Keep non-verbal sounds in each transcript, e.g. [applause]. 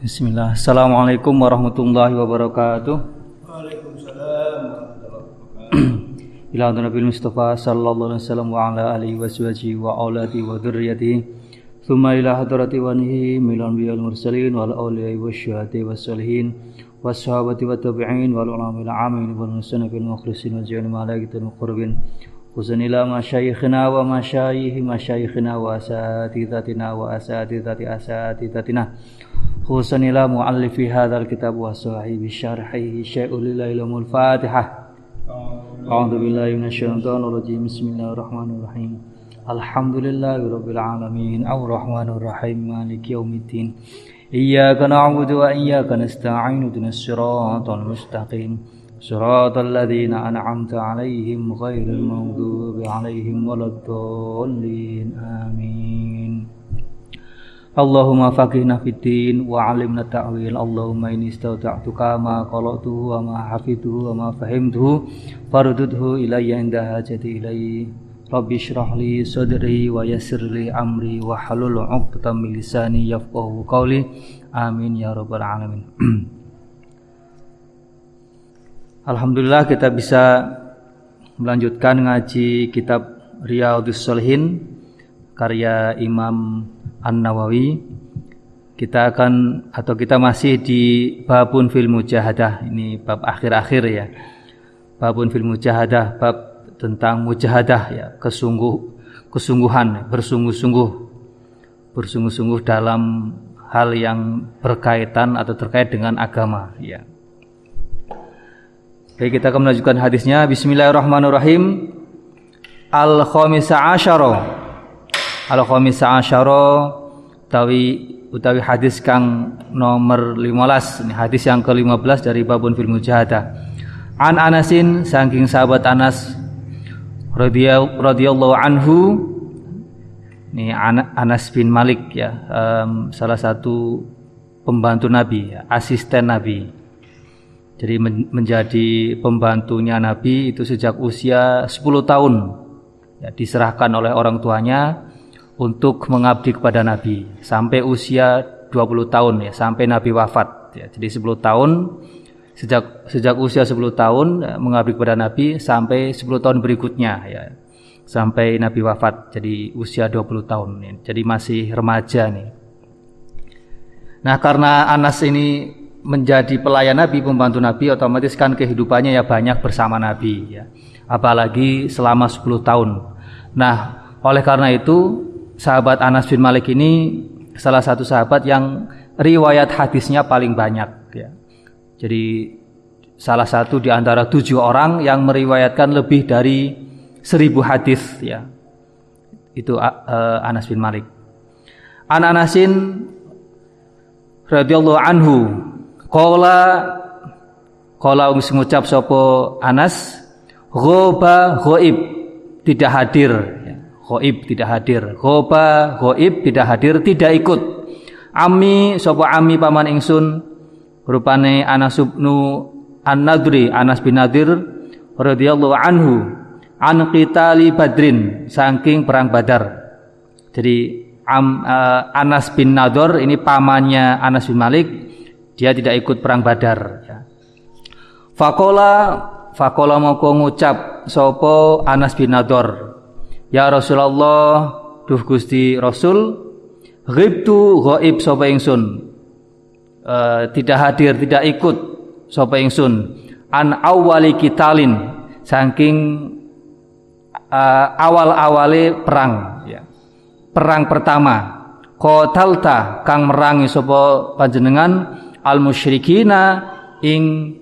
Bismillah. Assalamualaikum warahmatullahi wabarakatuh. Waalaikumsalam Ila Nabi Mustafa sallallahu alaihi wasallam wa ala alihi wa sahbihi wa auladi wa dzurriyyatihi. Thumma ila hadrati wa nihi milan biyal mursalin wal awliya wa syuhati wa salihin wa sahabati wa tabi'in wal ulama al amin wal musannifin mukhlisin wa jami'il malaikatil muqarrabin. Wa masyayikhi masyayikhina wa asatidatina wa asatidati asatidatina. خصوصا إلى مؤلف هذا الكتاب وصاحب شرحه شيء لله الفاتحة. أعوذ بالله من الشيطان الرجيم. بسم الله الرحمن الرحيم. الحمد لله رب العالمين. الرحمن الرحيم. مالك يوم الدين. إياك نعبد وإياك نستعين. اهدنا الصراط المستقيم. صراط الذين أنعمت عليهم غير المغضوب عليهم ولا الضالين. آمين. Allahumma faqihna fiddin wa 'allimna ta'wil. Allahumma inni istauta'tuka ma qala'tuhu wa ma hafidhu wa ma fahimtuhu farudduhu ilayya inda hajati ilayhi. Rabbi shrah li sadri wa yassir li amri wa halul 'uqdatam min lisani yafqahu qawli. Amin ya rabbal alamin. [clears throat] Alhamdulillah kita bisa melanjutkan ngaji kitab Riyadhus Shalihin karya Imam An-Nawawi. Kita akan atau kita masih di babun fil mujahadah. Ini bab akhir-akhir ya. Babun fil mujahadah bab tentang mujahadah ya. Kesungguh kesungguhan bersungguh-sungguh. Bersungguh-sungguh dalam hal yang berkaitan atau terkait dengan agama ya. Baik kita akan melanjutkan hadisnya. Bismillahirrahmanirrahim. Al-Khamisa Asyara Al-Khamisa Asyara utawi utawi hadis kang nomor 15 ini hadis yang ke-15 dari babun fil mujahadah An Anasin saking sahabat Anas radhiyallahu anhu ini Anas bin Malik ya um, salah satu pembantu Nabi ya, asisten Nabi. Jadi menjadi pembantunya Nabi itu sejak usia 10 tahun ya, diserahkan oleh orang tuanya untuk mengabdi kepada Nabi sampai usia 20 tahun ya sampai Nabi wafat ya. Jadi 10 tahun sejak sejak usia 10 tahun ya, mengabdi kepada Nabi sampai 10 tahun berikutnya ya. Sampai Nabi wafat jadi usia 20 tahun ya. Jadi masih remaja nih. Nah, karena Anas ini menjadi pelayan Nabi, pembantu Nabi, otomatis kan kehidupannya ya banyak bersama Nabi ya. Apalagi selama 10 tahun. Nah, oleh karena itu sahabat Anas bin Malik ini salah satu sahabat yang riwayat hadisnya paling banyak ya. Jadi salah satu di antara tujuh orang yang meriwayatkan lebih dari seribu hadis ya. Itu uh, Anas bin Malik. An Anasin radhiyallahu anhu Qala Qala wis ngucap sapa Anas Ghoba ghaib tidak hadir Ghaib tidak hadir. Ghoba ghaib tidak hadir tidak ikut. Ami sapa ami paman ingsun rupane Anas bin An-Nadri Anas bin Nadir radhiyallahu anhu an qitali Badrin saking perang Badar. Jadi Am, uh, Anas bin Nador ini pamannya Anas bin Malik dia tidak ikut perang Badar. Ya. Fakola Fakola mau ngucap sopo Anas bin Nador Ya Rasulullah duh Gusti Rasul Ghibtu ghaib sapa ingsun uh, tidak hadir tidak ikut sapa ingsun an awali kitalin saking uh, awal-awale perang ya. perang pertama qatalta kang merangi sapa panjenengan al musyrikina ing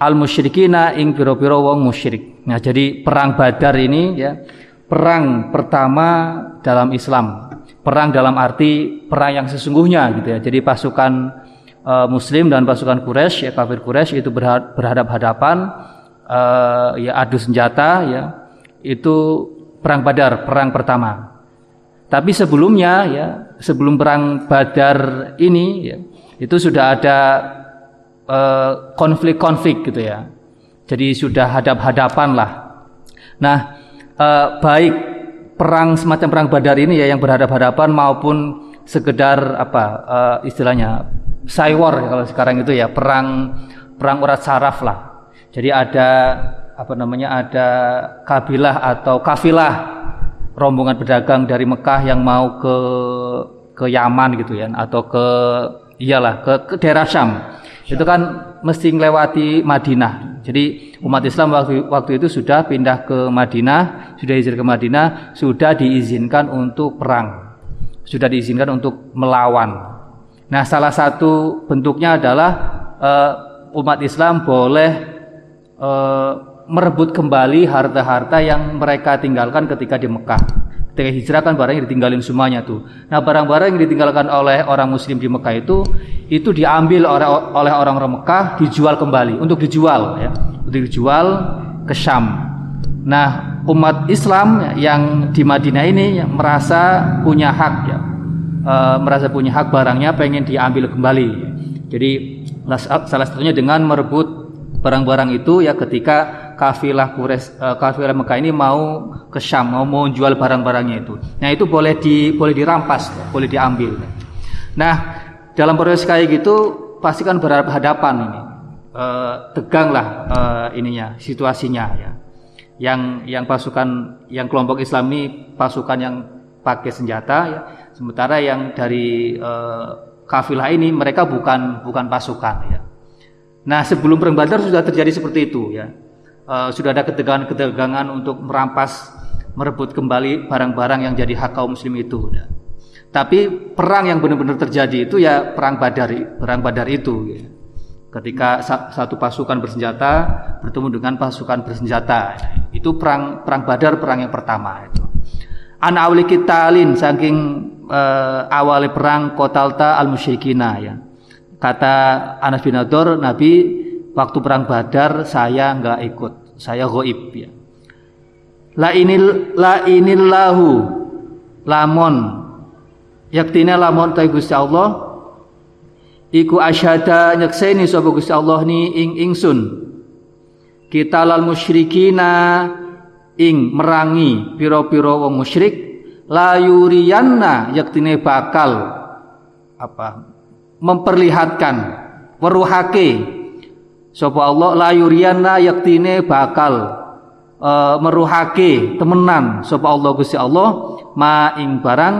al musyrikina ing piro-piro wong musyrik. Nah, jadi perang Badar ini ya perang pertama dalam Islam. Perang dalam arti perang yang sesungguhnya gitu ya. Jadi pasukan uh, muslim dan pasukan Quraisy ya kafir Quraisy itu berhadap-hadapan uh, ya adu senjata ya. Itu perang Badar, perang pertama. Tapi sebelumnya ya, sebelum perang Badar ini ya, itu sudah ada konflik-konflik uh, gitu ya. Jadi sudah hadap-hadapan lah. Nah, uh, baik perang semacam perang Badar ini ya yang berhadap-hadapan maupun sekedar apa uh, istilahnya Saywar kalau sekarang itu ya perang perang urat saraf lah. Jadi ada apa namanya ada kabilah atau kafilah rombongan pedagang dari Mekah yang mau ke ke Yaman gitu ya atau ke iyalah ke, ke daerah Syam. Itu kan mesti melewati Madinah. Jadi umat Islam waktu waktu itu sudah pindah ke Madinah, sudah izin ke Madinah, sudah diizinkan untuk perang. Sudah diizinkan untuk melawan. Nah, salah satu bentuknya adalah uh, umat Islam boleh uh, merebut kembali harta-harta yang mereka tinggalkan ketika di Mekah. Ketika hijrah kan barang yang ditinggalin semuanya tuh. Nah, barang-barang yang ditinggalkan oleh orang muslim di Mekah itu itu diambil oleh oleh orang-orang Mekah, dijual kembali untuk dijual ya. Untuk dijual ke Syam. Nah, umat Islam yang di Madinah ini merasa punya hak ya e, merasa punya hak barangnya pengen diambil kembali. Jadi salah satunya dengan merebut barang-barang itu ya ketika kafilah Quraisy e, kafilah Mekah ini mau ke Syam mau mau jual barang-barangnya itu. Nah itu boleh di boleh dirampas, boleh diambil. Nah dalam proses kayak gitu pasti kan berhadapan ini e, teganglah e, ininya situasinya ya. Yang yang pasukan yang kelompok Islam ini pasukan yang pakai senjata ya Sementara yang dari uh, kafilah ini mereka bukan bukan pasukan ya. Nah sebelum perang Badar sudah terjadi seperti itu ya. Uh, sudah ada ketegangan-ketegangan untuk merampas merebut kembali barang-barang yang jadi hak kaum muslim itu. Ya. Tapi perang yang benar-benar terjadi itu ya perang Badar, perang Badar itu. Ya. Ketika satu pasukan bersenjata bertemu dengan pasukan bersenjata, ya. itu perang perang Badar, perang yang pertama itu. An awli kitalin saking uh, awal perang Kotalta al musyrikina ya. Kata Anas bin Adur, Nabi waktu perang Badar saya nggak ikut, saya goib ya. La inil la inillahu lamon yaktina lamon ta Gusti Allah? Iku asyhada nyekseni sapa Gusti Allah ni ing ingsun. Kita lal musyrikina ing merangi piro-piro wong musyrik layuriyanna yaktine bakal apa memperlihatkan weruhake sapa Allah layuriyanna yaktine bakal uh, meruhake temenan. Sapa Allah Gusti Allah ma ing barang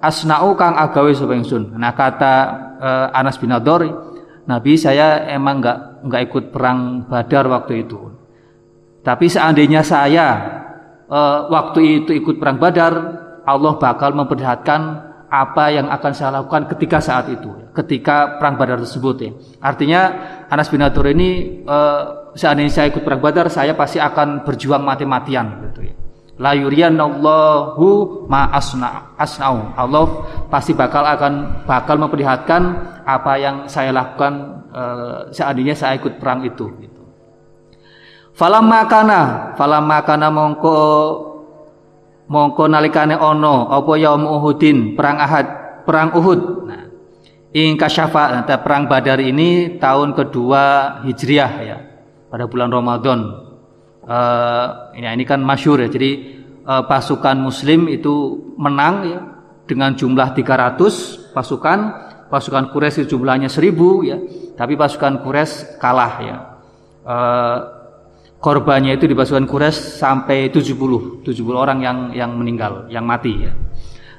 asna'u kang agawe sapa ingsun. Nah kata uh, Anas bin Ador Nabi saya emang enggak enggak ikut perang Badar waktu itu. Tapi seandainya saya uh, waktu itu ikut perang Badar Allah bakal memperlihatkan apa yang akan saya lakukan ketika saat itu, ketika perang Badar tersebut ya. Artinya Anas bin Atur ini uh, seandainya saya ikut perang Badar, saya pasti akan berjuang mati-matian gitu ya. La yuriyanallahu ma asna asnau. Allah pasti bakal akan bakal memperlihatkan apa yang saya lakukan uh, seandainya saya ikut perang itu gitu. Falamma kana, falamma kana mongko mongko nalikane ono apa yaum Uhudin? Perang Ahad perang Uhud. Nah ing kasyafa nah, perang Badar ini tahun kedua Hijriah ya pada bulan Ramadan. Uh, ini ini kan masyur ya. Jadi uh, pasukan muslim itu menang ya dengan jumlah 300 pasukan. Pasukan Quraisy jumlahnya 1000 ya. Tapi pasukan Quraisy kalah ya. Uh, korbannya itu di pasukan Quraisy sampai 70 70 orang yang yang meninggal yang mati ya.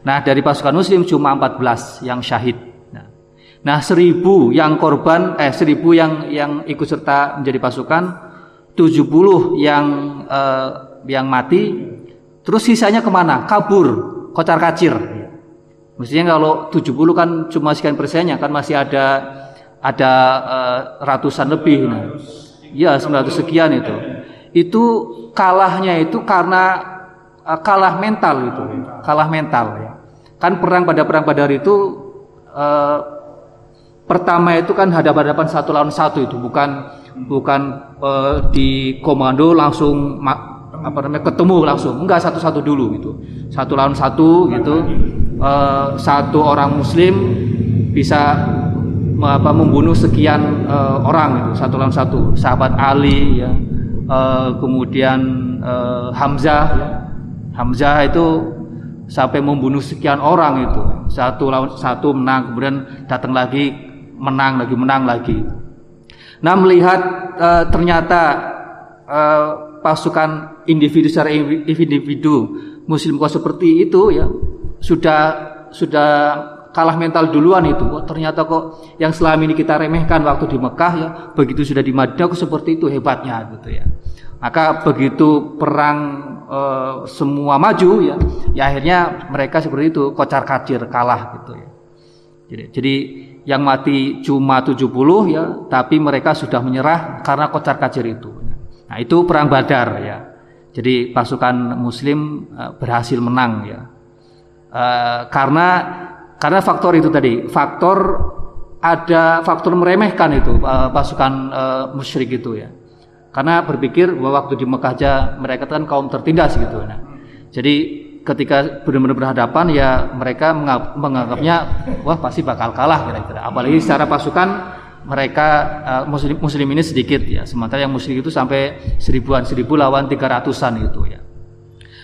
Nah dari pasukan muslim cuma 14 yang syahid. Nah, nah seribu yang korban eh seribu yang yang ikut serta menjadi pasukan 70 yang eh, yang mati. Terus sisanya ke mana? Kabur kocar kacir. Mestinya kalau 70 kan cuma sekian persennya kan masih ada ada uh, ratusan lebih. Nah ya 900 sekian itu itu kalahnya itu karena uh, kalah mental itu. Kalah mental ya. Kan perang pada perang badar itu uh, pertama itu kan hadap-hadapan satu lawan satu itu. Bukan bukan uh, di komando langsung apa namanya ketemu langsung. Enggak satu-satu dulu gitu. Satu lawan satu gitu. Uh, satu orang muslim bisa apa membunuh sekian uh, orang itu satu lawan satu. Sahabat Ali ya uh, kemudian uh, Hamzah ya. Hamzah itu sampai membunuh sekian orang itu satu lawan satu menang kemudian datang lagi menang lagi, menang lagi. Nah melihat uh, ternyata uh, pasukan individu secara individu Muslim kok seperti itu ya sudah sudah kalah mental duluan itu. Oh, ternyata kok yang selama ini kita remehkan waktu di Mekah ya begitu sudah di Madinah kok seperti itu hebatnya gitu ya. Maka begitu perang e, semua maju ya, ya akhirnya mereka seperti itu kocar kacir kalah gitu ya. Jadi, jadi yang mati cuma 70 ya, tapi mereka sudah menyerah karena kocar kacir itu. Nah, itu perang Badar ya. Jadi pasukan muslim uh, berhasil menang ya. Uh, karena karena faktor itu tadi, faktor ada faktor meremehkan itu uh, pasukan uh, musyrik itu ya. Karena berpikir bahwa waktu di Mekah aja mereka kan kaum tertindas gitu. Nah, jadi ketika benar-benar berhadapan ya mereka menganggapnya wah pasti bakal kalah kira-kira apalagi secara pasukan mereka uh, muslim muslim ini sedikit ya sementara yang muslim itu sampai seribuan seribu lawan tiga ratusan itu ya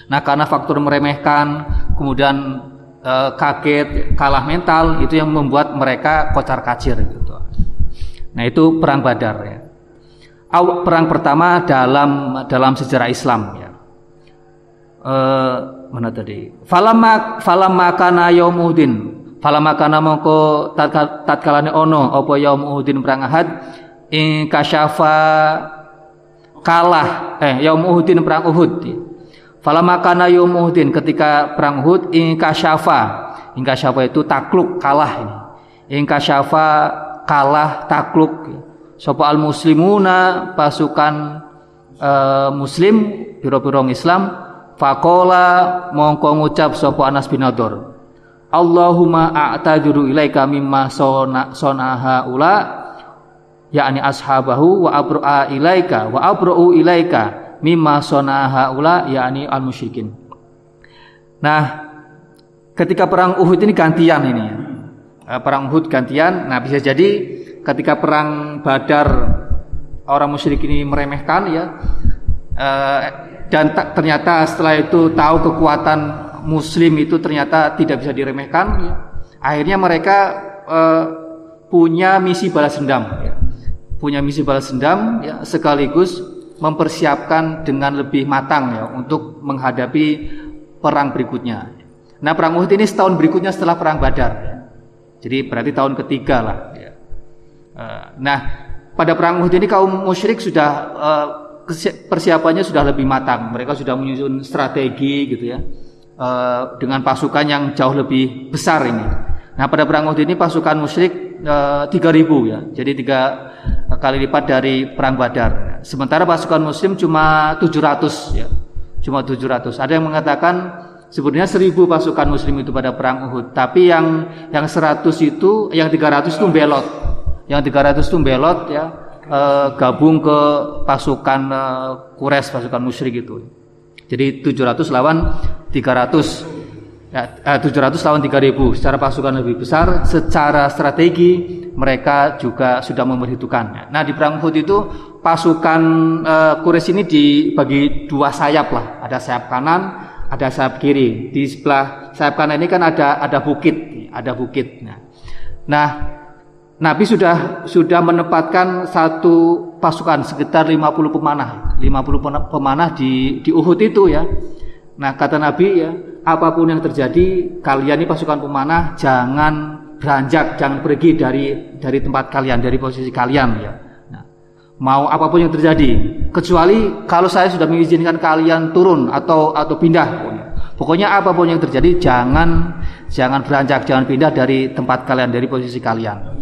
nah karena faktor meremehkan kemudian uh, kaget kalah mental itu yang membuat mereka kocar kacir gitu nah itu perang badar ya perang pertama dalam dalam sejarah Islam ya uh, mana tadi? Falamma falamma kana yaumuddin. Falamma mongko tatkalane ono apa yaumuddin perang Ahad ing kasyafa kalah eh yaumuddin perang Uhud. Falamma kana yaumuddin ketika perang Uhud ing kasyafa. Ing kasyafa itu takluk kalah ini. Ing kasyafa kalah takluk sapa al muslimuna pasukan uh, muslim piro-piro Islam Fakola mongko ngucap sopo Anas bin Nadir. Allahumma a'tadiru ilaika mimma sona sonaha ula yakni ashabahu wa abru'a ilaika wa abru'u ilaika mimma sonaha ula yakni al musyrikin. Nah, ketika perang Uhud ini gantian ini. Eh, perang Uhud gantian. Nah, bisa jadi ketika perang Badar orang musyrik ini meremehkan ya. Eh, dan ternyata setelah itu tahu kekuatan muslim itu ternyata tidak bisa diremehkan ya. akhirnya mereka uh, punya misi balas dendam ya. punya misi balas dendam ya, sekaligus mempersiapkan dengan lebih matang ya untuk menghadapi perang berikutnya nah perang Uhud ini setahun berikutnya setelah perang Badar jadi berarti tahun ketiga lah ya. uh, nah pada perang Uhud ini kaum musyrik sudah uh, persiapannya sudah lebih matang. Mereka sudah menyusun strategi gitu ya. Uh, dengan pasukan yang jauh lebih besar ini. Nah, pada perang Uhud ini pasukan musyrik uh, eh, 3000 ya. Jadi tiga kali lipat dari perang Badar. Sementara pasukan muslim cuma 700 ya. Cuma 700. Ada yang mengatakan sebenarnya 1000 pasukan muslim itu pada perang Uhud, tapi yang yang 100 itu yang 300 itu belot. Yang 300 itu belot ya uh, gabung ke pasukan uh, Quraisy, pasukan musyrik itu. Jadi 700 lawan 300 ya, eh, 700 lawan 3000 secara pasukan lebih besar secara strategi mereka juga sudah memperhitungkannya nah di perang Uhud itu pasukan uh, Quraisy ini dibagi dua sayap lah. Ada sayap kanan ada sayap kiri. Di sebelah sayap kanan ini kan ada ada bukit ada bukit. Nah, nah Nabi sudah sudah menempatkan satu pasukan sekitar 50 pemanah, 50 pemanah di di Uhud itu ya. Nah, kata Nabi ya, apa pun yang terjadi, kalian ini pasukan pemanah jangan beranjak, jangan pergi dari dari tempat kalian, dari posisi kalian ya. Nah, mau apa pun yang terjadi, kecuali kalau saya sudah mengizinkan kalian turun atau atau pindah. Pokoknya apa pun yang terjadi jangan jangan beranjak, jangan pindah dari tempat kalian, dari posisi kalian.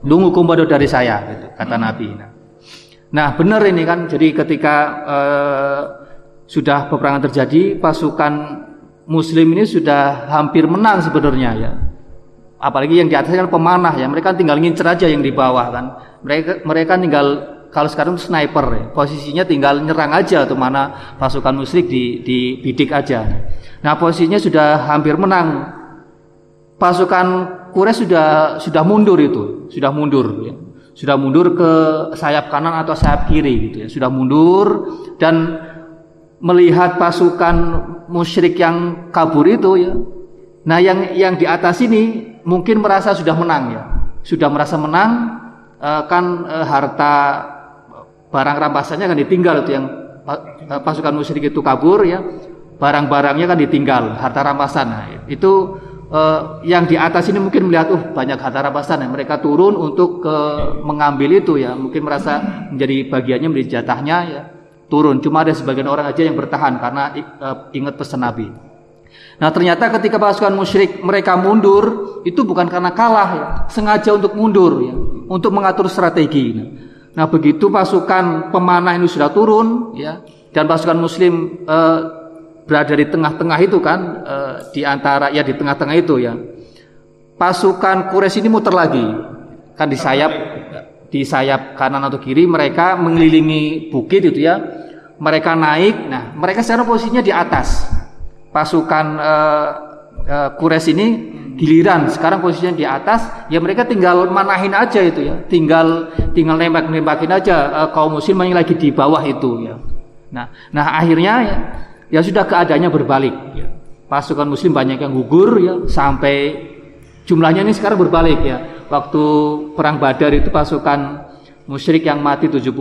Dungu kumbodo dari saya, gitu, kata. Nabi. Nah, nah benar ini kan. Jadi ketika uh, sudah peperangan terjadi, pasukan Muslim ini sudah hampir menang sebenarnya ya. Apalagi yang di atas kan pemanah ya. Mereka tinggal ngincer aja yang di bawah kan. Mereka mereka tinggal kalau sekarang sniper ya. Posisinya tinggal nyerang aja tuh mana pasukan musyrik di di bidik aja. Nah posisinya sudah hampir menang. Pasukan Quraisy sudah sudah mundur itu, sudah mundur ya. Sudah mundur ke sayap kanan atau sayap kiri gitu ya. Sudah mundur dan melihat pasukan musyrik yang kabur itu ya. Nah, yang yang di atas ini mungkin merasa sudah menang ya. sudah merasa menang uh, kan uh, harta barang rampasannya kan ditinggal itu yang pasukan musyrik itu kabur ya barang-barangnya kan ditinggal harta rampasan nah, itu yang di atas ini mungkin melihat uh banyak harta rampasan ya. mereka turun untuk ke mengambil itu ya mungkin merasa menjadi bagiannya menjadi jatahnya ya turun. Cuma ada sebagian orang aja yang bertahan karena uh, ingat pesan Nabi. Nah ternyata ketika pasukan musyrik mereka mundur itu bukan karena kalah ya, sengaja untuk mundur ya, untuk mengatur strategi. Nah begitu pasukan pemanah ini sudah turun ya, dan pasukan Muslim eh, berada di tengah-tengah itu kan, eh, di antara ya di tengah-tengah itu ya, pasukan Quraisy ini muter lagi. Kan di sayap di sayap kanan atau kiri mereka mengelilingi bukit itu ya, mereka naik. Nah mereka sekarang posisinya di atas. Pasukan uh, uh, Quraisy ini giliran sekarang posisinya di atas. Ya mereka tinggal manahin aja itu ya. Tinggal tinggal nembak nembakin aja uh, kaum muslim yang lagi di bawah itu ya. Nah nah akhirnya ya, ya sudah keadaannya berbalik ya. pasukan muslim banyak yang gugur ya sampai jumlahnya ini sekarang berbalik ya waktu perang badar itu pasukan musyrik yang mati 70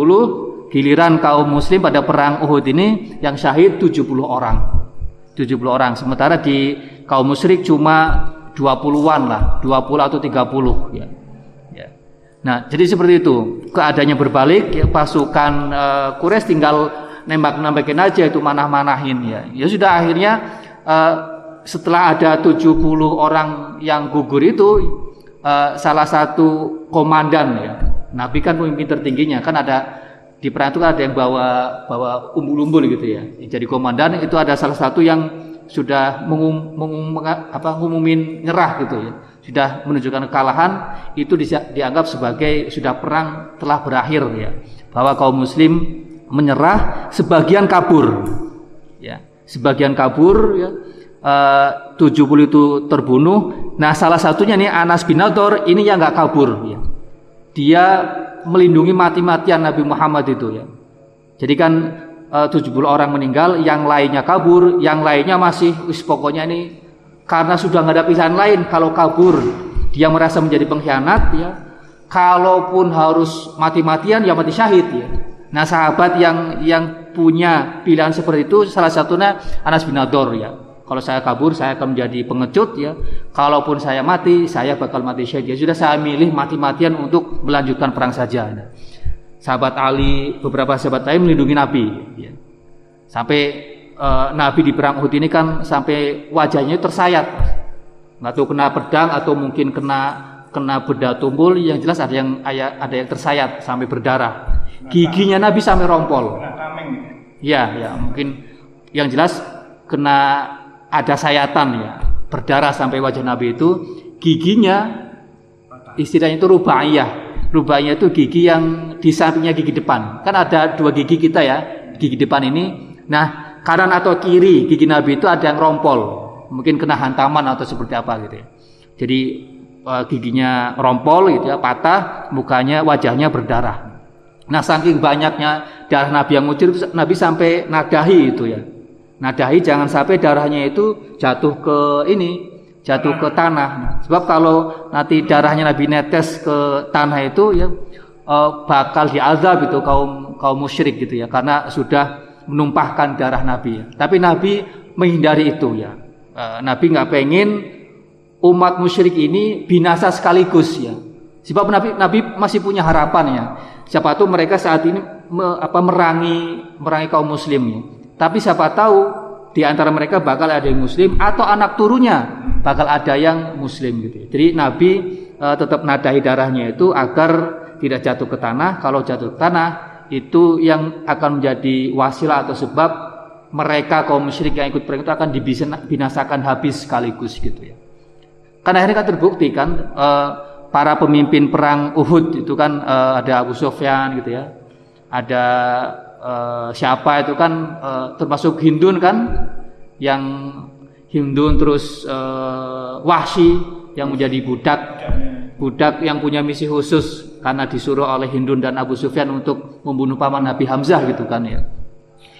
giliran kaum muslim pada perang Uhud ini yang syahid 70 orang 70 orang. Sementara di kaum musyrik cuma 20-an lah, 20 atau 30 ya. ya. Nah, jadi seperti itu. Keadaannya berbalik ya, pasukan uh, Quraisy tinggal nembak-nembakin aja itu manah-manahin ya. Ya sudah akhirnya uh, setelah ada 70 orang yang gugur itu uh, salah satu komandan ya. Nabi kan pemimpin tertingginya kan ada di perang itu ada yang bawa bawa umbul-umbul gitu ya. Jadi komandan itu ada salah satu yang sudah mengum, mengum, apa, ngumumin nyerah gitu ya. Sudah menunjukkan kekalahan itu di, dianggap sebagai sudah perang telah berakhir ya. Bahwa kaum muslim menyerah, sebagian kabur. Ya, sebagian kabur ya. Eh, uh, 70 itu terbunuh. Nah, salah satunya nih Anas bin Nadir ini yang nggak kabur ya. Dia melindungi mati-matian Nabi Muhammad itu ya. Jadi kan eh, uh, 70 orang meninggal, yang lainnya kabur, yang lainnya masih wis pokoknya ini karena sudah nggak ada pilihan lain kalau kabur dia merasa menjadi pengkhianat ya. Kalaupun harus mati-matian ya mati syahid ya. Nah sahabat yang yang punya pilihan seperti itu salah satunya Anas bin Nador ya kalau saya kabur, saya akan menjadi pengecut ya. Kalaupun saya mati, saya bakal mati syahid. Ya sudah saya milih mati-matian untuk melanjutkan perang saja. Nah, sahabat Ali, beberapa sahabat lain melindungi Nabi. Ya. Sampai uh, Nabi di perang Uhud ini kan sampai wajahnya tersayat. Nggak tahu kena pedang atau mungkin kena kena benda tumpul. Yang jelas ada yang ada yang tersayat sampai berdarah. Giginya Nabi sampai rompol. Ya, ya mungkin yang jelas kena ada sayatan ya. Berdarah sampai wajah Nabi itu giginya istilahnya itu rubaiyah. Rubaiyah itu gigi yang di sampingnya gigi depan. Kan ada dua gigi kita ya gigi depan ini. Nah kanan atau kiri gigi Nabi itu ada yang rompol. Mungkin kena hantaman atau seperti apa gitu ya. Jadi uh, giginya rompol gitu ya patah mukanya wajahnya berdarah. Nah saking banyaknya darah Nabi yang ngucur Nabi sampai nadahi itu ya nadahi jangan sampai darahnya itu jatuh ke ini jatuh ke tanah. Sebab kalau nanti darahnya Nabi netes ke tanah itu ya uh, bakal diazab itu kaum kaum musyrik gitu ya karena sudah menumpahkan darah Nabi ya. tapi Nabi menghindari itu ya. Uh, Nabi nggak pengen umat musyrik ini binasa sekaligus ya. Sebab Nabi Nabi masih punya harapan ya. Siapa tuh mereka saat ini me, apa merangi merangi kaum muslim ya tapi siapa tahu di antara mereka bakal ada yang muslim atau anak turunnya bakal ada yang muslim gitu. Jadi Nabi e, tetap nadahi darahnya itu agar tidak jatuh ke tanah. Kalau jatuh ke tanah itu yang akan menjadi wasilah atau sebab mereka kaum musyrik yang ikut perang itu akan dibinasakan habis sekaligus gitu ya. Karena akhirnya kan terbukti kan e, para pemimpin perang Uhud itu kan e, ada Abu Sufyan gitu ya. Ada uh, siapa itu kan uh, termasuk Hindun kan yang Hindun terus uh, Wahsy yang menjadi budak budak yang punya misi khusus karena disuruh oleh Hindun dan Abu Sufyan untuk membunuh paman Nabi Hamzah gitu kan ya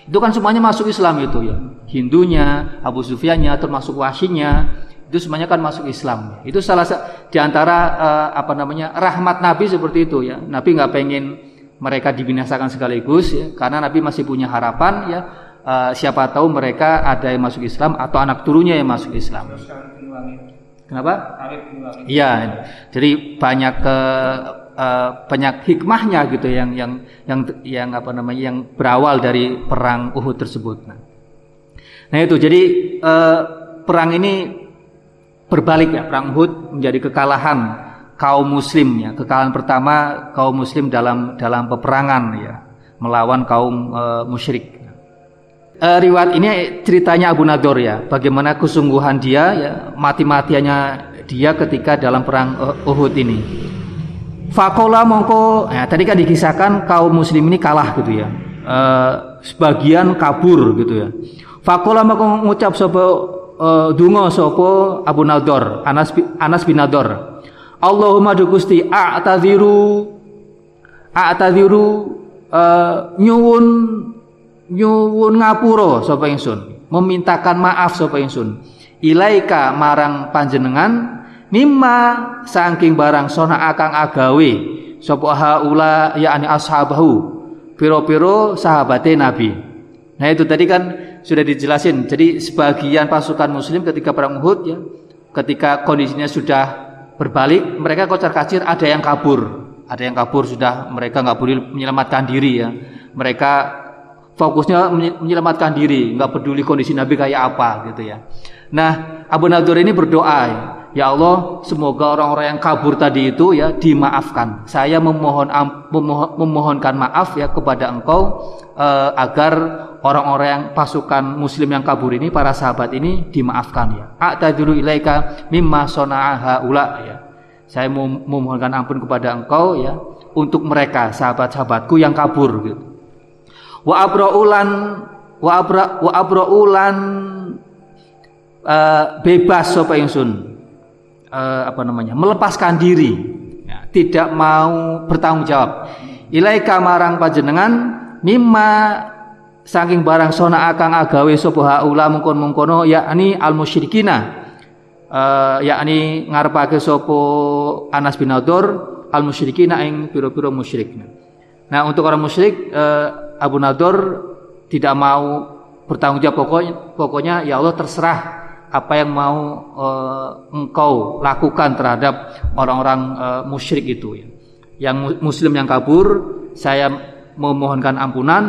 itu kan semuanya masuk Islam itu ya Hindunya Abu Sufyannya termasuk Wahsyinya Itu semuanya kan masuk Islam. Itu salah satu di antara uh, apa namanya rahmat Nabi seperti itu ya. Nabi nggak pengen mereka dibinasakan sekaligus ya, karena Nabi masih punya harapan ya. Uh, siapa tahu mereka ada yang masuk Islam atau anak turunnya yang masuk Islam. Kenapa? Iya. Jadi banyak ke uh, banyak hikmahnya gitu yang yang yang yang apa namanya yang berawal dari perang Uhud tersebut. Nah, nah itu jadi uh, perang ini berbalik ya perang Uhud menjadi kekalahan kaum muslim ya kekalahan pertama kaum muslim dalam dalam peperangan ya melawan kaum uh, musyrik uh, riwayat ini ceritanya Abu Nador ya, bagaimana kesungguhan dia ya, mati-matiannya dia ketika dalam perang Uhud ini. Fakola mongko, ya, tadi kan dikisahkan kaum muslim ini kalah gitu ya, uh, sebagian kabur gitu ya. Fakola mongko ngucap sopo uh, dungo sopo Abu Nador, Anas, Anas bin Nador. Allahumma dukusti a'tadhiru a'tadhiru uh, nyuwun nyuwun ngapura sapa ingsun memintakan maaf sapa ingsun. Ilaika marang panjenengan mimma saking barang sona akang agawe sapa haula yakni ashabahu piro-piro sahabate nabi. Nah itu tadi kan sudah dijelasin. Jadi sebagian pasukan muslim ketika perang Uhud ya ketika kondisinya sudah berbalik mereka kocar kacir ada yang kabur. Ada yang kabur sudah mereka nggak boleh menyelamatkan diri ya. Mereka fokusnya menyelamatkan diri, nggak peduli kondisi Nabi kayak apa gitu ya. Nah, Abu Nadur ini berdoa, ya Allah, semoga orang-orang yang kabur tadi itu ya dimaafkan. Saya memohon memohon, memohonkan maaf ya kepada Engkau eh, agar orang-orang yang pasukan Muslim yang kabur ini, para sahabat ini dimaafkan ya. A'tadiru ilaika mimma sona'a ula ya. Saya memohonkan ampun kepada Engkau ya untuk mereka sahabat-sahabatku yang kabur gitu wa abraulan wa abra wa abraulan uh, bebas sapa ingsun uh, apa namanya? Melepaskan diri. Ya, tidak mau bertanggung jawab. Ilaika marang panjenengan mimma saking barang sona akang agawe sapa haula mungkon mungkono yakni al musyrikina uh, yakni ngarepake sapa Anas bin Nadur al musyrikina ing pira-pira musyrik. Nah untuk orang musyrik uh, Abu Nador tidak mau bertanggung jawab. Pokoknya pokoknya ya Allah terserah apa yang mau uh, engkau lakukan terhadap orang-orang uh, musyrik itu ya. Yang muslim yang kabur saya memohonkan ampunan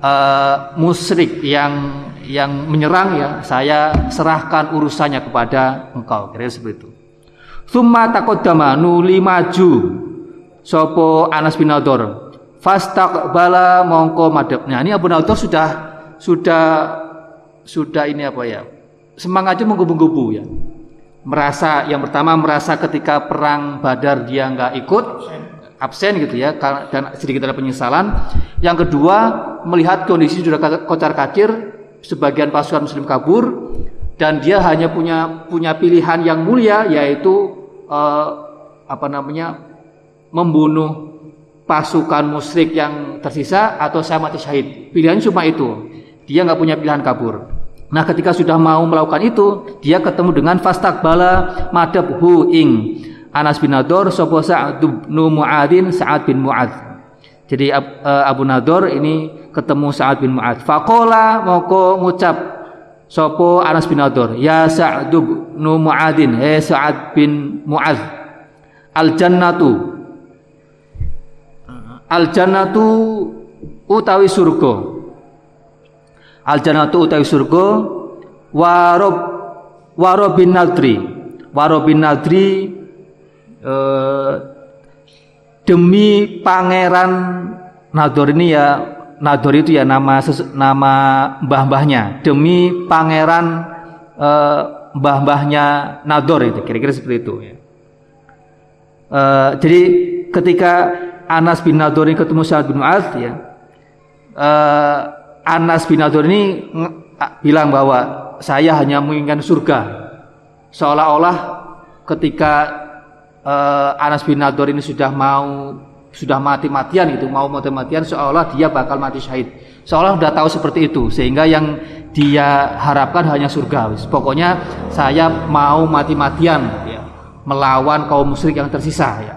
uh, musyrik yang yang menyerang ya saya serahkan urusannya kepada engkau kira seperti itu. Summa takodama nuli maju sopo Anas bin Nador bala mongko madep. Ini Abu Naudor sudah sudah sudah ini apa ya? Semangatnya menggubu-gubu ya. Merasa yang pertama merasa ketika perang Badar dia nggak ikut absen gitu ya dan sedikit ada penyesalan. Yang kedua melihat kondisi sudah kocar kacir, sebagian pasukan Muslim kabur dan dia hanya punya punya pilihan yang mulia yaitu eh, apa namanya membunuh pasukan musyrik yang tersisa atau saya mati syahid. Pilihannya cuma itu. Dia nggak punya pilihan kabur. Nah, ketika sudah mau melakukan itu, dia ketemu dengan fastakbala madab hu ing Anas bin Nador sapa Sa'ad bin Mu'adzin Sa'ad bin Mu'adz. Jadi eh, Abu Nador ini ketemu Sa'ad bin Mu'adz. Faqala moko ngucap sapa Anas bin Nador, "Ya Sa'ad bin Mu'adzin, he Sa'ad bin Mu'adz, al jannatu Al jannatu utawi surga. Al jannatu utawi surga warob warobin nadri. Warobin nadri eh, demi pangeran Nador ini ya Nador itu ya nama nama mbah-mbahnya demi pangeran eh, mbah-mbahnya Nador itu kira-kira seperti itu ya. Uh, jadi ketika Anas bin Nadur ini ketemu Sa'ad bin Mu'adz ya. Uh, Anas bin Nadur ini bilang bahwa saya hanya menginginkan surga. Seolah-olah ketika uh, Anas bin Nadur ini sudah mau sudah mati-matian itu mau mati-matian seolah dia bakal mati syahid. Seolah sudah tahu seperti itu sehingga yang dia harapkan hanya surga. Pokoknya saya mau mati-matian ya, melawan kaum musyrik yang tersisa ya.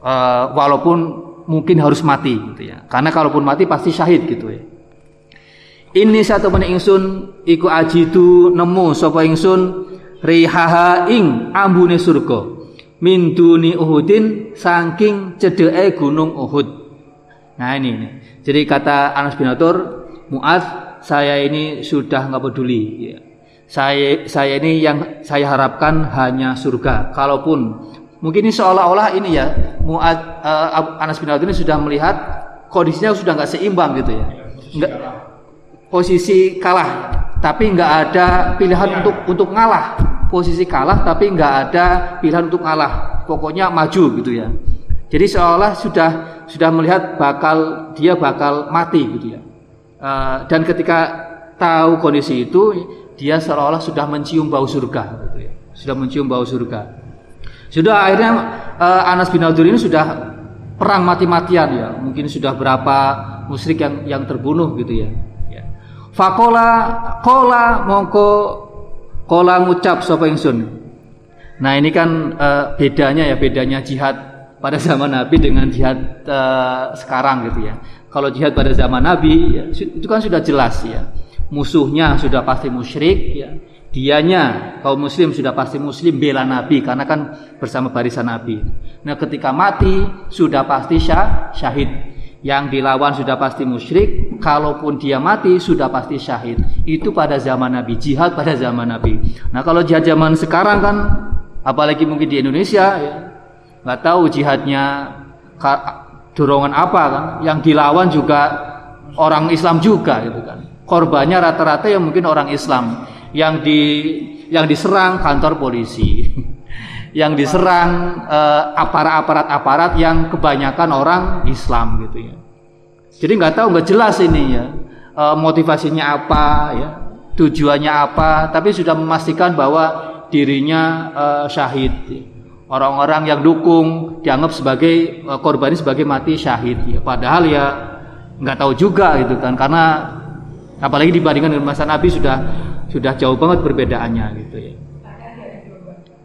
Uh, walaupun mungkin harus mati gitu ya. Karena kalaupun mati pasti syahid gitu ya ini satu menit ingsun iku ajidu nemu sapa ingsun rihaha ing ambune surga min duni Uhudin saking cedeke gunung Uhud. Nah ini, ini. Jadi kata Anas bin Atur, Muaz, saya ini sudah nggak peduli. Ya. Saya saya ini yang saya harapkan hanya surga. Kalaupun mungkin ini seolah-olah ini ya Muaz uh, Anas bin Atur ini sudah melihat kondisinya sudah nggak seimbang gitu ya. Nggak posisi kalah, tapi nggak ada pilihan untuk untuk ngalah. Posisi kalah tapi nggak ada pilihan untuk kalah pokoknya maju gitu ya. Jadi seolah sudah sudah melihat bakal dia bakal mati gitu ya. Uh, dan ketika tahu kondisi itu dia seolah-olah sudah mencium bau surga gitu ya. Sudah mencium bau surga. Sudah akhirnya uh, Anas bin Abdul ini sudah perang mati-matian ya. Mungkin sudah berapa musyrik yang yang terbunuh gitu ya. Fakola kola mongko Kola ngucap sapa ingsun. Nah, ini kan uh, bedanya ya, bedanya jihad pada [laughs] zaman Nabi dengan jihad uh, sekarang gitu ya. Kalau jihad pada zaman Nabi ya, itu kan sudah jelas ya. Musuhnya sudah pasti musyrik ya. Dianya kaum muslim sudah pasti muslim bela Nabi karena kan bersama barisan Nabi. Nah, ketika mati sudah pasti syah, syahid yang dilawan sudah pasti musyrik, kalaupun dia mati sudah pasti syahid. Itu pada zaman Nabi, jihad pada zaman Nabi. Nah kalau jihad zaman sekarang kan, apalagi mungkin di Indonesia, ya, tahu jihadnya dorongan apa kan, yang dilawan juga orang Islam juga gitu kan. Korbannya rata-rata yang mungkin orang Islam, yang di yang diserang kantor polisi. [laughs] yang diserang eh, aparat-aparat-aparat yang kebanyakan orang Islam gitu ya. Jadi nggak tahu nggak jelas ini ya eh, motivasinya apa ya tujuannya apa, tapi sudah memastikan bahwa dirinya uh, syahid. Orang-orang yang dukung dianggap sebagai uh, korban sebagai mati syahid. Ya. Padahal ya nggak tahu juga gitu kan, karena apalagi dibandingkan dengan masa Nabi sudah sudah jauh banget perbedaannya gitu ya.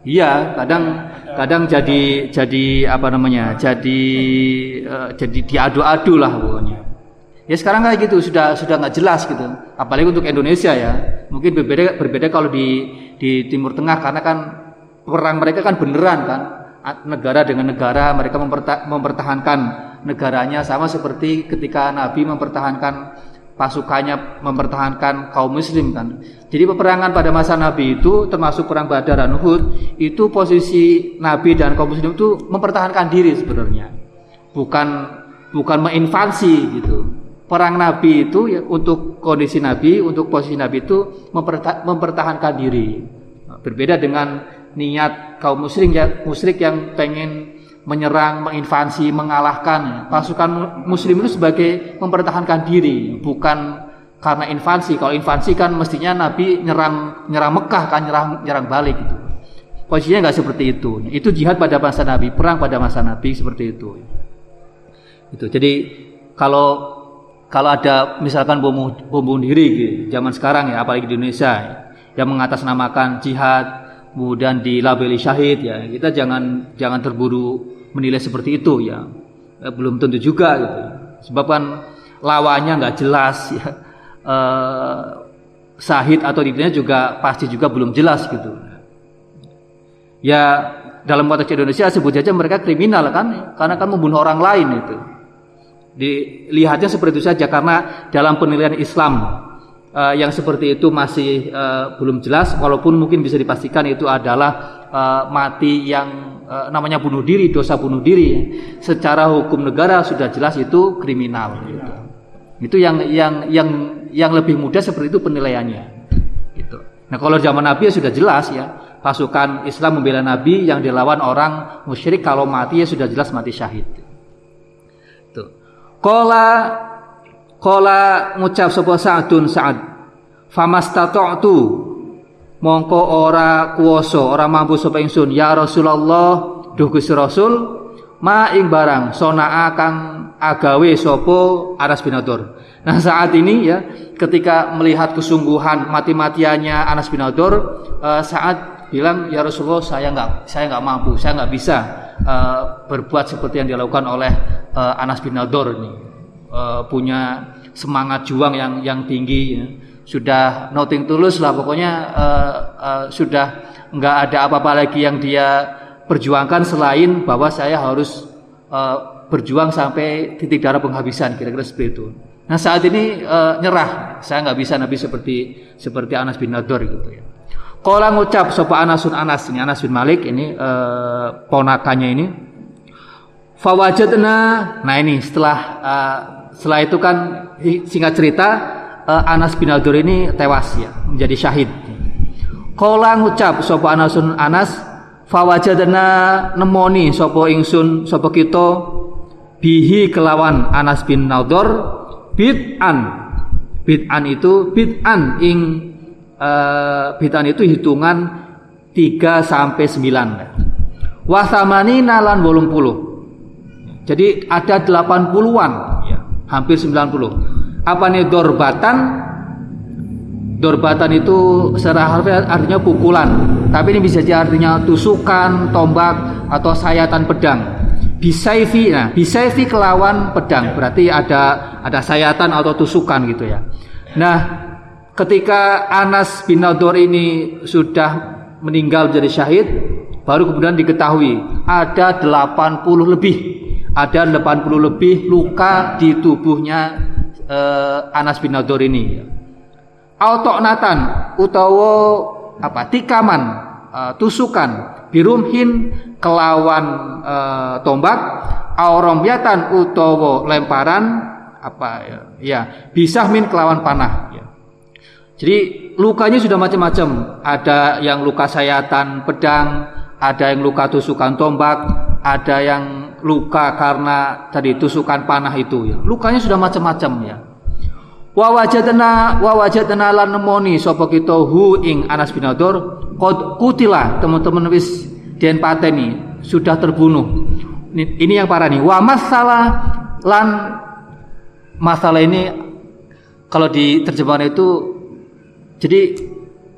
Iya, kadang kadang jadi jadi apa namanya? Jadi uh, jadi diadu-adu lah pokoknya. Ya sekarang kayak gitu sudah sudah nggak jelas gitu. Apalagi untuk Indonesia ya. Mungkin berbeda berbeda kalau di di Timur Tengah karena kan perang mereka kan beneran kan. Negara dengan negara mereka mempertahankan negaranya sama seperti ketika Nabi mempertahankan pasukannya mempertahankan kaum muslim kan. Jadi peperangan pada masa Nabi itu termasuk perang Badar dan Uhud itu posisi Nabi dan kaum muslim itu mempertahankan diri sebenarnya. Bukan bukan menginvasi gitu. Perang Nabi itu ya, untuk kondisi Nabi, untuk posisi Nabi itu mempertahankan diri. Berbeda dengan niat kaum musyrik ya, musyrik yang pengen menyerang, menginvasi, mengalahkan. Pasukan muslim itu sebagai mempertahankan diri, bukan karena invasi. Kalau invasi kan mestinya Nabi nyerang nyerang Mekah kan nyerang nyerang balik gitu. Posisinya nggak seperti itu. Itu jihad pada masa Nabi, perang pada masa Nabi seperti itu. Itu. Jadi kalau kalau ada misalkan bom bom bunuh diri gitu, zaman sekarang ya apalagi di Indonesia yang mengatasnamakan jihad kemudian dilabeli syahid ya kita jangan jangan terburu menilai seperti itu ya. Eh, belum tentu juga gitu. Sebab kan lawannya nggak jelas ya. Eh, sahid atau tidaknya juga pasti juga belum jelas gitu. Ya dalam konteks Indonesia sebut saja mereka kriminal kan? Karena kan membunuh orang lain itu. Dilihatnya seperti itu saja karena dalam penilaian Islam uh, yang seperti itu masih uh, belum jelas walaupun mungkin bisa dipastikan itu adalah uh, mati yang uh, namanya bunuh diri, dosa bunuh diri, secara hukum negara sudah jelas itu kriminal. Gitu. Itu yang yang yang yang lebih mudah seperti itu penilaiannya. Gitu. Nah kalau zaman Nabi ya sudah jelas ya, pasukan Islam membela Nabi yang dilawan orang musyrik kalau mati ya sudah jelas mati syahid. Itu. Kola kola ngucap sebuah Sa'dun Sa'ad. Famastata'tu mongko ora kuoso ora mampu sapa ingsun ya Rasulullah duh Gusti Rasul ma ing barang sonaa kang agawe sopo Anas bin Nadir. Nah saat ini ya ketika melihat kesungguhan mati-matiannya Anas bin Nadir uh, saat bilang ya Rasulullah saya nggak saya nggak mampu saya nggak bisa uh, berbuat seperti yang dilakukan oleh uh, Anas bin Nadir ini uh, punya semangat juang yang yang tinggi ya. sudah noting tulus lah pokoknya uh, uh, sudah nggak ada apa-apa lagi yang dia perjuangkan selain bahwa saya harus uh, berjuang sampai titik darah penghabisan kira-kira seperti itu. Nah saat ini uh, nyerah, saya nggak bisa nabi seperti seperti Anas bin Nadir gitu ya. Kalau ngucap sopa Anasun Anas ini Anas bin Malik ini uh, ponakannya ini. Fawajatna, nah ini setelah uh, setelah itu kan singkat cerita uh, Anas bin Nadir ini tewas ya menjadi syahid. Kalau ngucap sopa Anasun Anas fawajadna nemoni sopo ingsun sopo kita bihi kelawan Anas bin Naudor bid'an. Bid'an itu bid'an ing uh, bid'an itu hitungan 3 sampai 9 wasamani nalan bolong puluh. Jadi ada 80-an ya, hampir 90 apa nih dorbatan Dorbatan itu secara harfiah artinya pukulan, tapi ini bisa jadi artinya tusukan, tombak atau sayatan pedang. Bisaifi, nah bisaifi kelawan pedang, berarti ada ada sayatan atau tusukan gitu ya. Nah, ketika Anas bin Nadir ini sudah meninggal menjadi syahid, baru kemudian diketahui ada 80 lebih, ada 80 lebih luka di tubuhnya eh, Anas bin Nadir ini. Ya natan utawa apa tikaman uh, tusukan birumhin kelawan uh, tombak auromyatan utawa lemparan apa ya, ya bisa min kelawan panah ya. Jadi lukanya sudah macam-macam. Ada yang luka sayatan pedang, ada yang luka tusukan tombak, ada yang luka karena tadi tusukan panah itu ya. Lukanya sudah macam-macam ya. Wa wajadna wa wajadna lan nemoni sapa kita hu ing Anas bin Nadir qad kutila teman-teman wis den pateni sudah terbunuh. Ini, ini yang parah nih. Wa masalah lan masalah ini kalau di terjemahan itu jadi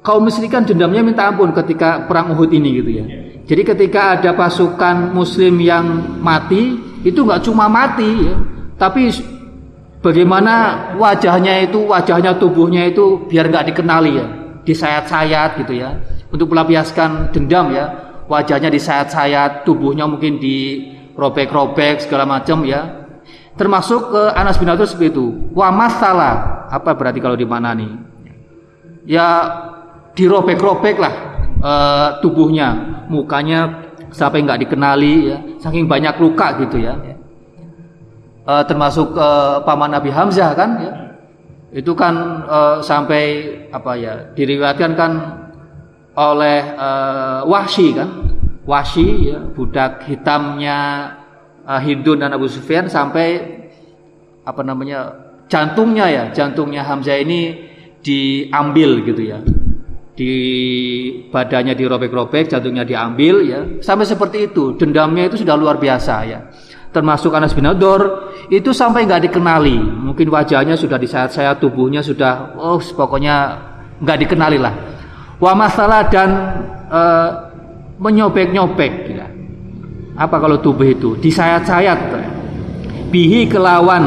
kaum musyrikan dendamnya minta ampun ketika perang Uhud ini gitu ya jadi ketika ada pasukan muslim yang mati itu nggak cuma mati ya tapi Bagaimana wajahnya itu, wajahnya tubuhnya itu biar nggak dikenali ya, disayat-sayat gitu ya, untuk melampiaskan dendam ya. Wajahnya disayat-sayat, tubuhnya mungkin dirobek-robek segala macam ya. Termasuk ke Anas bin Nadir seperti itu. Wa masalah, apa berarti kalau di mana nih? Ya dirobek-robek lah e, tubuhnya, mukanya sampai nggak dikenali ya, saking banyak luka gitu ya. Uh, termasuk uh, paman Nabi Hamzah kan ya. Itu kan uh, sampai apa ya diriwayatkan kan oleh uh, Wahsy kan. Wahsy ya budak hitamnya uh, Hindun dan Abu Sufyan sampai apa namanya jantungnya ya jantungnya Hamzah ini diambil gitu ya di badannya dirobek-robek jantungnya diambil ya. Sampai seperti itu. Dendamnya itu sudah luar biasa ya. Termasuk Anas bin Nadir itu sampai nggak dikenali. Mungkin wajahnya sudah disayat-sayat tubuhnya sudah oh pokoknya nggak dikenali lah. Wa masalah dan uh, menyobek-nyobek ya. apa kalau tubuh itu? Disayat-sayat bihi kelawan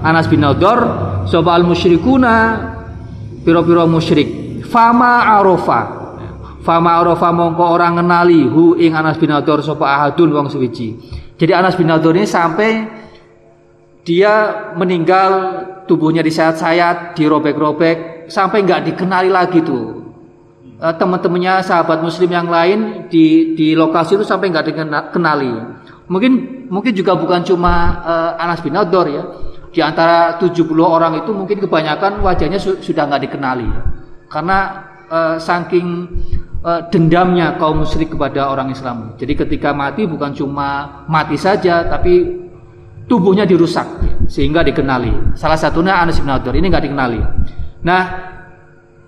Anas bin Nadir soal musyrikuna piro-piro musyrik fama arofa fama arofa mongko orang kenali hu ing Anas bin Nadir sapa ahadun wong suwiji jadi Anas bin Nadir ini sampai dia meninggal tubuhnya disayat-sayat, dirobek-robek sampai nggak dikenali lagi tuh. Uh, teman-temannya sahabat muslim yang lain di di lokasi itu sampai nggak dikenali. Mungkin mungkin juga bukan cuma uh, Anas bin Nadir ya. Di antara 70 orang itu mungkin kebanyakan wajahnya su sudah nggak dikenali. Karena uh, saking uh, dendamnya kaum musyrik kepada orang Islam. Jadi ketika mati bukan cuma mati saja, tapi tubuhnya dirusak sehingga dikenali. Salah satunya Anas bin Nadir ini nggak dikenali. Nah,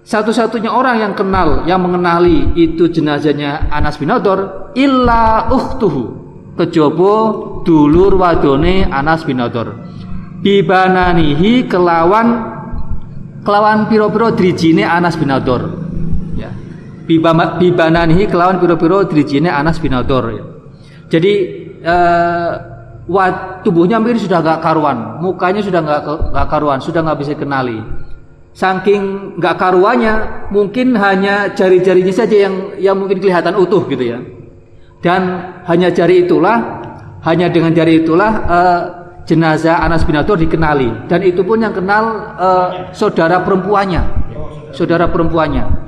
satu-satunya orang yang kenal, yang mengenali itu jenazahnya Anas bin Nadir illa uhtuhu kejobo dulur wadone Anas bin Nadir bibananihi kelawan kelawan piro-piro drijine Anas bin Nadir ya bibananihi kelawan piro-piro drijine Anas bin Nadir ya. jadi eh, Wah, tubuhnya mungkin sudah gak karuan, mukanya sudah gak, karuan, sudah gak bisa kenali. Saking gak karuannya, mungkin hanya jari-jarinya saja yang yang mungkin kelihatan utuh gitu ya. Dan hanya jari itulah, hanya dengan jari itulah uh, jenazah Anas bin Atur dikenali. Dan itu pun yang kenal uh, saudara perempuannya, saudara perempuannya.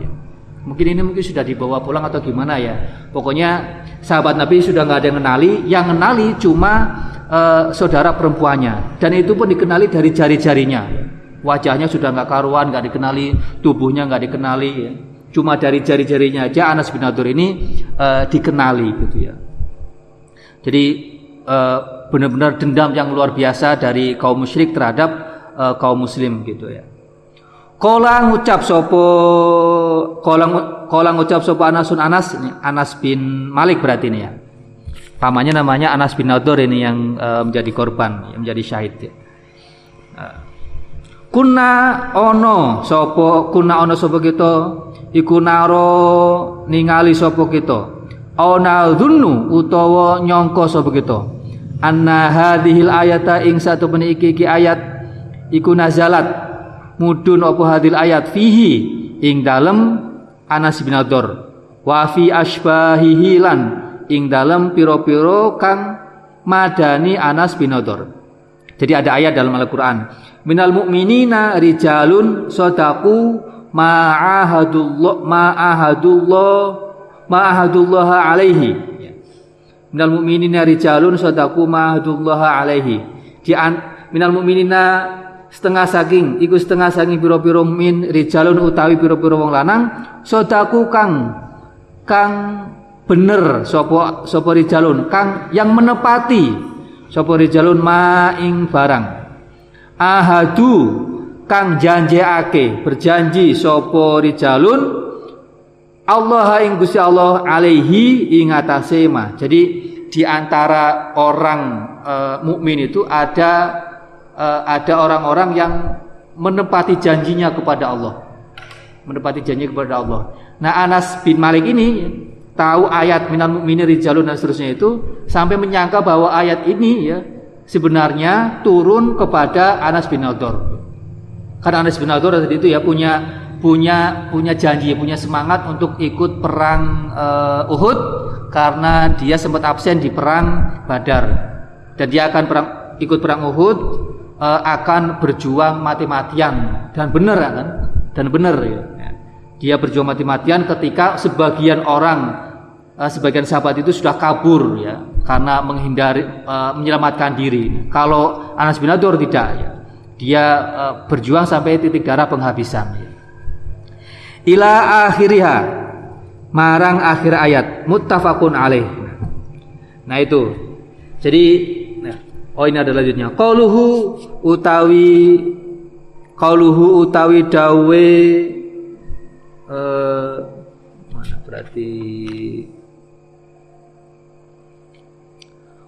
Mungkin ini mungkin sudah dibawa pulang atau gimana ya. Pokoknya sahabat Nabi sudah nggak ada yang kenali, yang kenali cuma uh, saudara perempuannya dan itu pun dikenali dari jari-jarinya. Wajahnya sudah nggak karuan, nggak dikenali, tubuhnya nggak dikenali, ya. cuma dari jari-jarinya aja Anas bin Nadir ini uh, dikenali gitu ya. Jadi uh, benar-benar dendam yang luar biasa dari kaum musyrik terhadap uh, kaum muslim gitu ya. Kolang ucap sopo kolang kolang ucap sopo Anasun Anas Anas bin Malik berarti ini ya. Pamannya namanya Anas bin Nadir ini yang uh, menjadi korban, yang menjadi syahid ya. Uh, kuna ono sopo kuna ono sopo kita iku naro ningali sopo kita. Ona dunu utawa nyongko sopo kita. Anna hadhil ayata ing satu iki iki ayat iku nazalat. Mudun apa hadil ayat? Fihi ing dalem Anas bin Ador wa fi asbahihi lan ing dalem piro-piro kang madani Anas bin Ador jadi ada ayat dalam Al-Qur'an. Minal mu'minina rijalun sodaku ma'ahadullah ma'ahadullah ma'ahadullah alaihi minal mu'minina rijalun sodaku ma'ahadullah alaihi. Di an, minal mu'minina setengah saking iku setengah saking piro-piro min rijalun utawi piro-piro wong lanang sodaku kang kang bener sopo sopo rijalun kang yang menepati sopo rijalun maing barang. Ahadu kang janjiake berjanji sopo rijalun Allah ing Gusti Allah alaihi ing Jadi di antara orang e, mukmin itu ada uh, ada orang-orang yang menepati janjinya kepada Allah. Menepati janji kepada Allah. Nah, Anas bin Malik ini tahu ayat minal mu'minin rijalun dan seterusnya itu sampai menyangka bahwa ayat ini ya sebenarnya turun kepada Anas bin Nadir. Karena Anas bin Nadir tadi itu ya punya punya punya janji, punya semangat untuk ikut perang uh, Uhud karena dia sempat absen di perang Badar dan dia akan perang ikut perang Uhud uh, akan berjuang mati-matian dan benar kan dan benar ya. Dia berjuang mati-matian ketika sebagian orang uh, sebagian sahabat itu sudah kabur ya karena menghindari uh, menyelamatkan diri. Kalau Anas bin Adur tidak ya. Dia uh, berjuang sampai titik darah penghabisan ya. Ila akhiriha marang akhir ayat muttafaqun alaih. Nah itu. Jadi Oh ini ada lanjutnya. Qauluhu utawi qauluhu utawi dawe eh mana berarti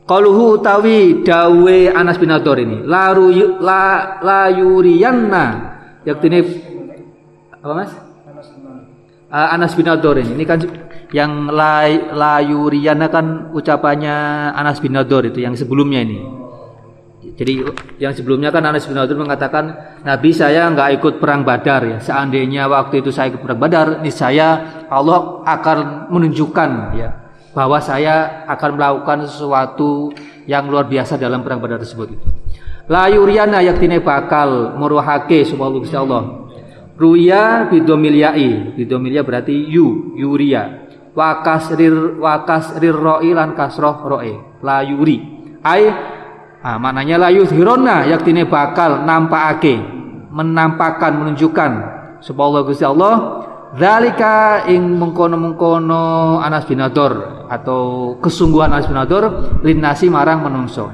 Qauluhu utawi dawe Anas bin Adur ini laru la la yuriyanna yaktine apa Mas? Uh, Anas bin Adur ini. Ini kan yang la la yuriyana kan ucapannya Anas bin Adur itu yang sebelumnya ini. Jadi yang sebelumnya kan Anas bin Abdul mengatakan Nabi saya nggak ikut perang Badar ya. Seandainya waktu itu saya ikut perang Badar, saya Allah akan menunjukkan ya bahwa saya akan melakukan sesuatu yang luar biasa dalam perang Badar tersebut itu. La yuriana yaktine bakal meruhake subhanallah. Ruya bidomil yai. Bidomil ya berarti yu, yuria. Wa kasrir wa kasrir roi lan kasroh roe. La yuri. Ai Nah, maknanya la yuzhironna yaktine bakal nampakake, menampakkan, menunjukkan subhanallah Gusti Allah zalika ing mengkono-mengkono Anas bin Nadir atau kesungguhan Anas bin Nadir linasi marang menungso.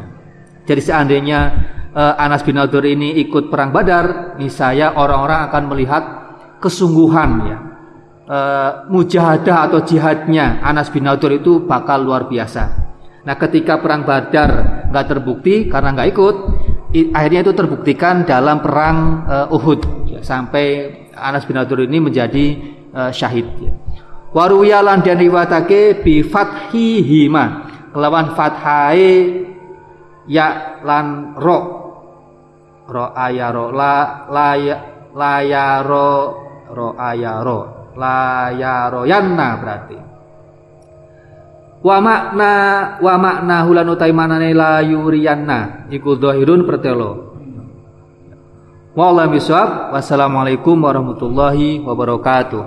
Jadi seandainya uh, Anas bin Nadir ini ikut perang Badar, saya orang-orang akan melihat kesungguhan ya. Uh, mujahadah atau jihadnya Anas bin Nadir itu bakal luar biasa Nah, ketika perang Badar nggak terbukti karena nggak ikut, akhirnya itu terbuktikan dalam perang uh, Uhud ya, sampai Anas bin Abdul ini menjadi uh, syahid. Ya. Waruya lan dan riwatake bi fathihima kelawan fathai ya lan ro ro ayaro la la layaro ro ayaro layaro yanna berarti. Wa makna wa makna hulan utai manane la yuriyanna iku dhahirun pertelo. Wallahu Wassalamualaikum warahmatullahi wabarakatuh.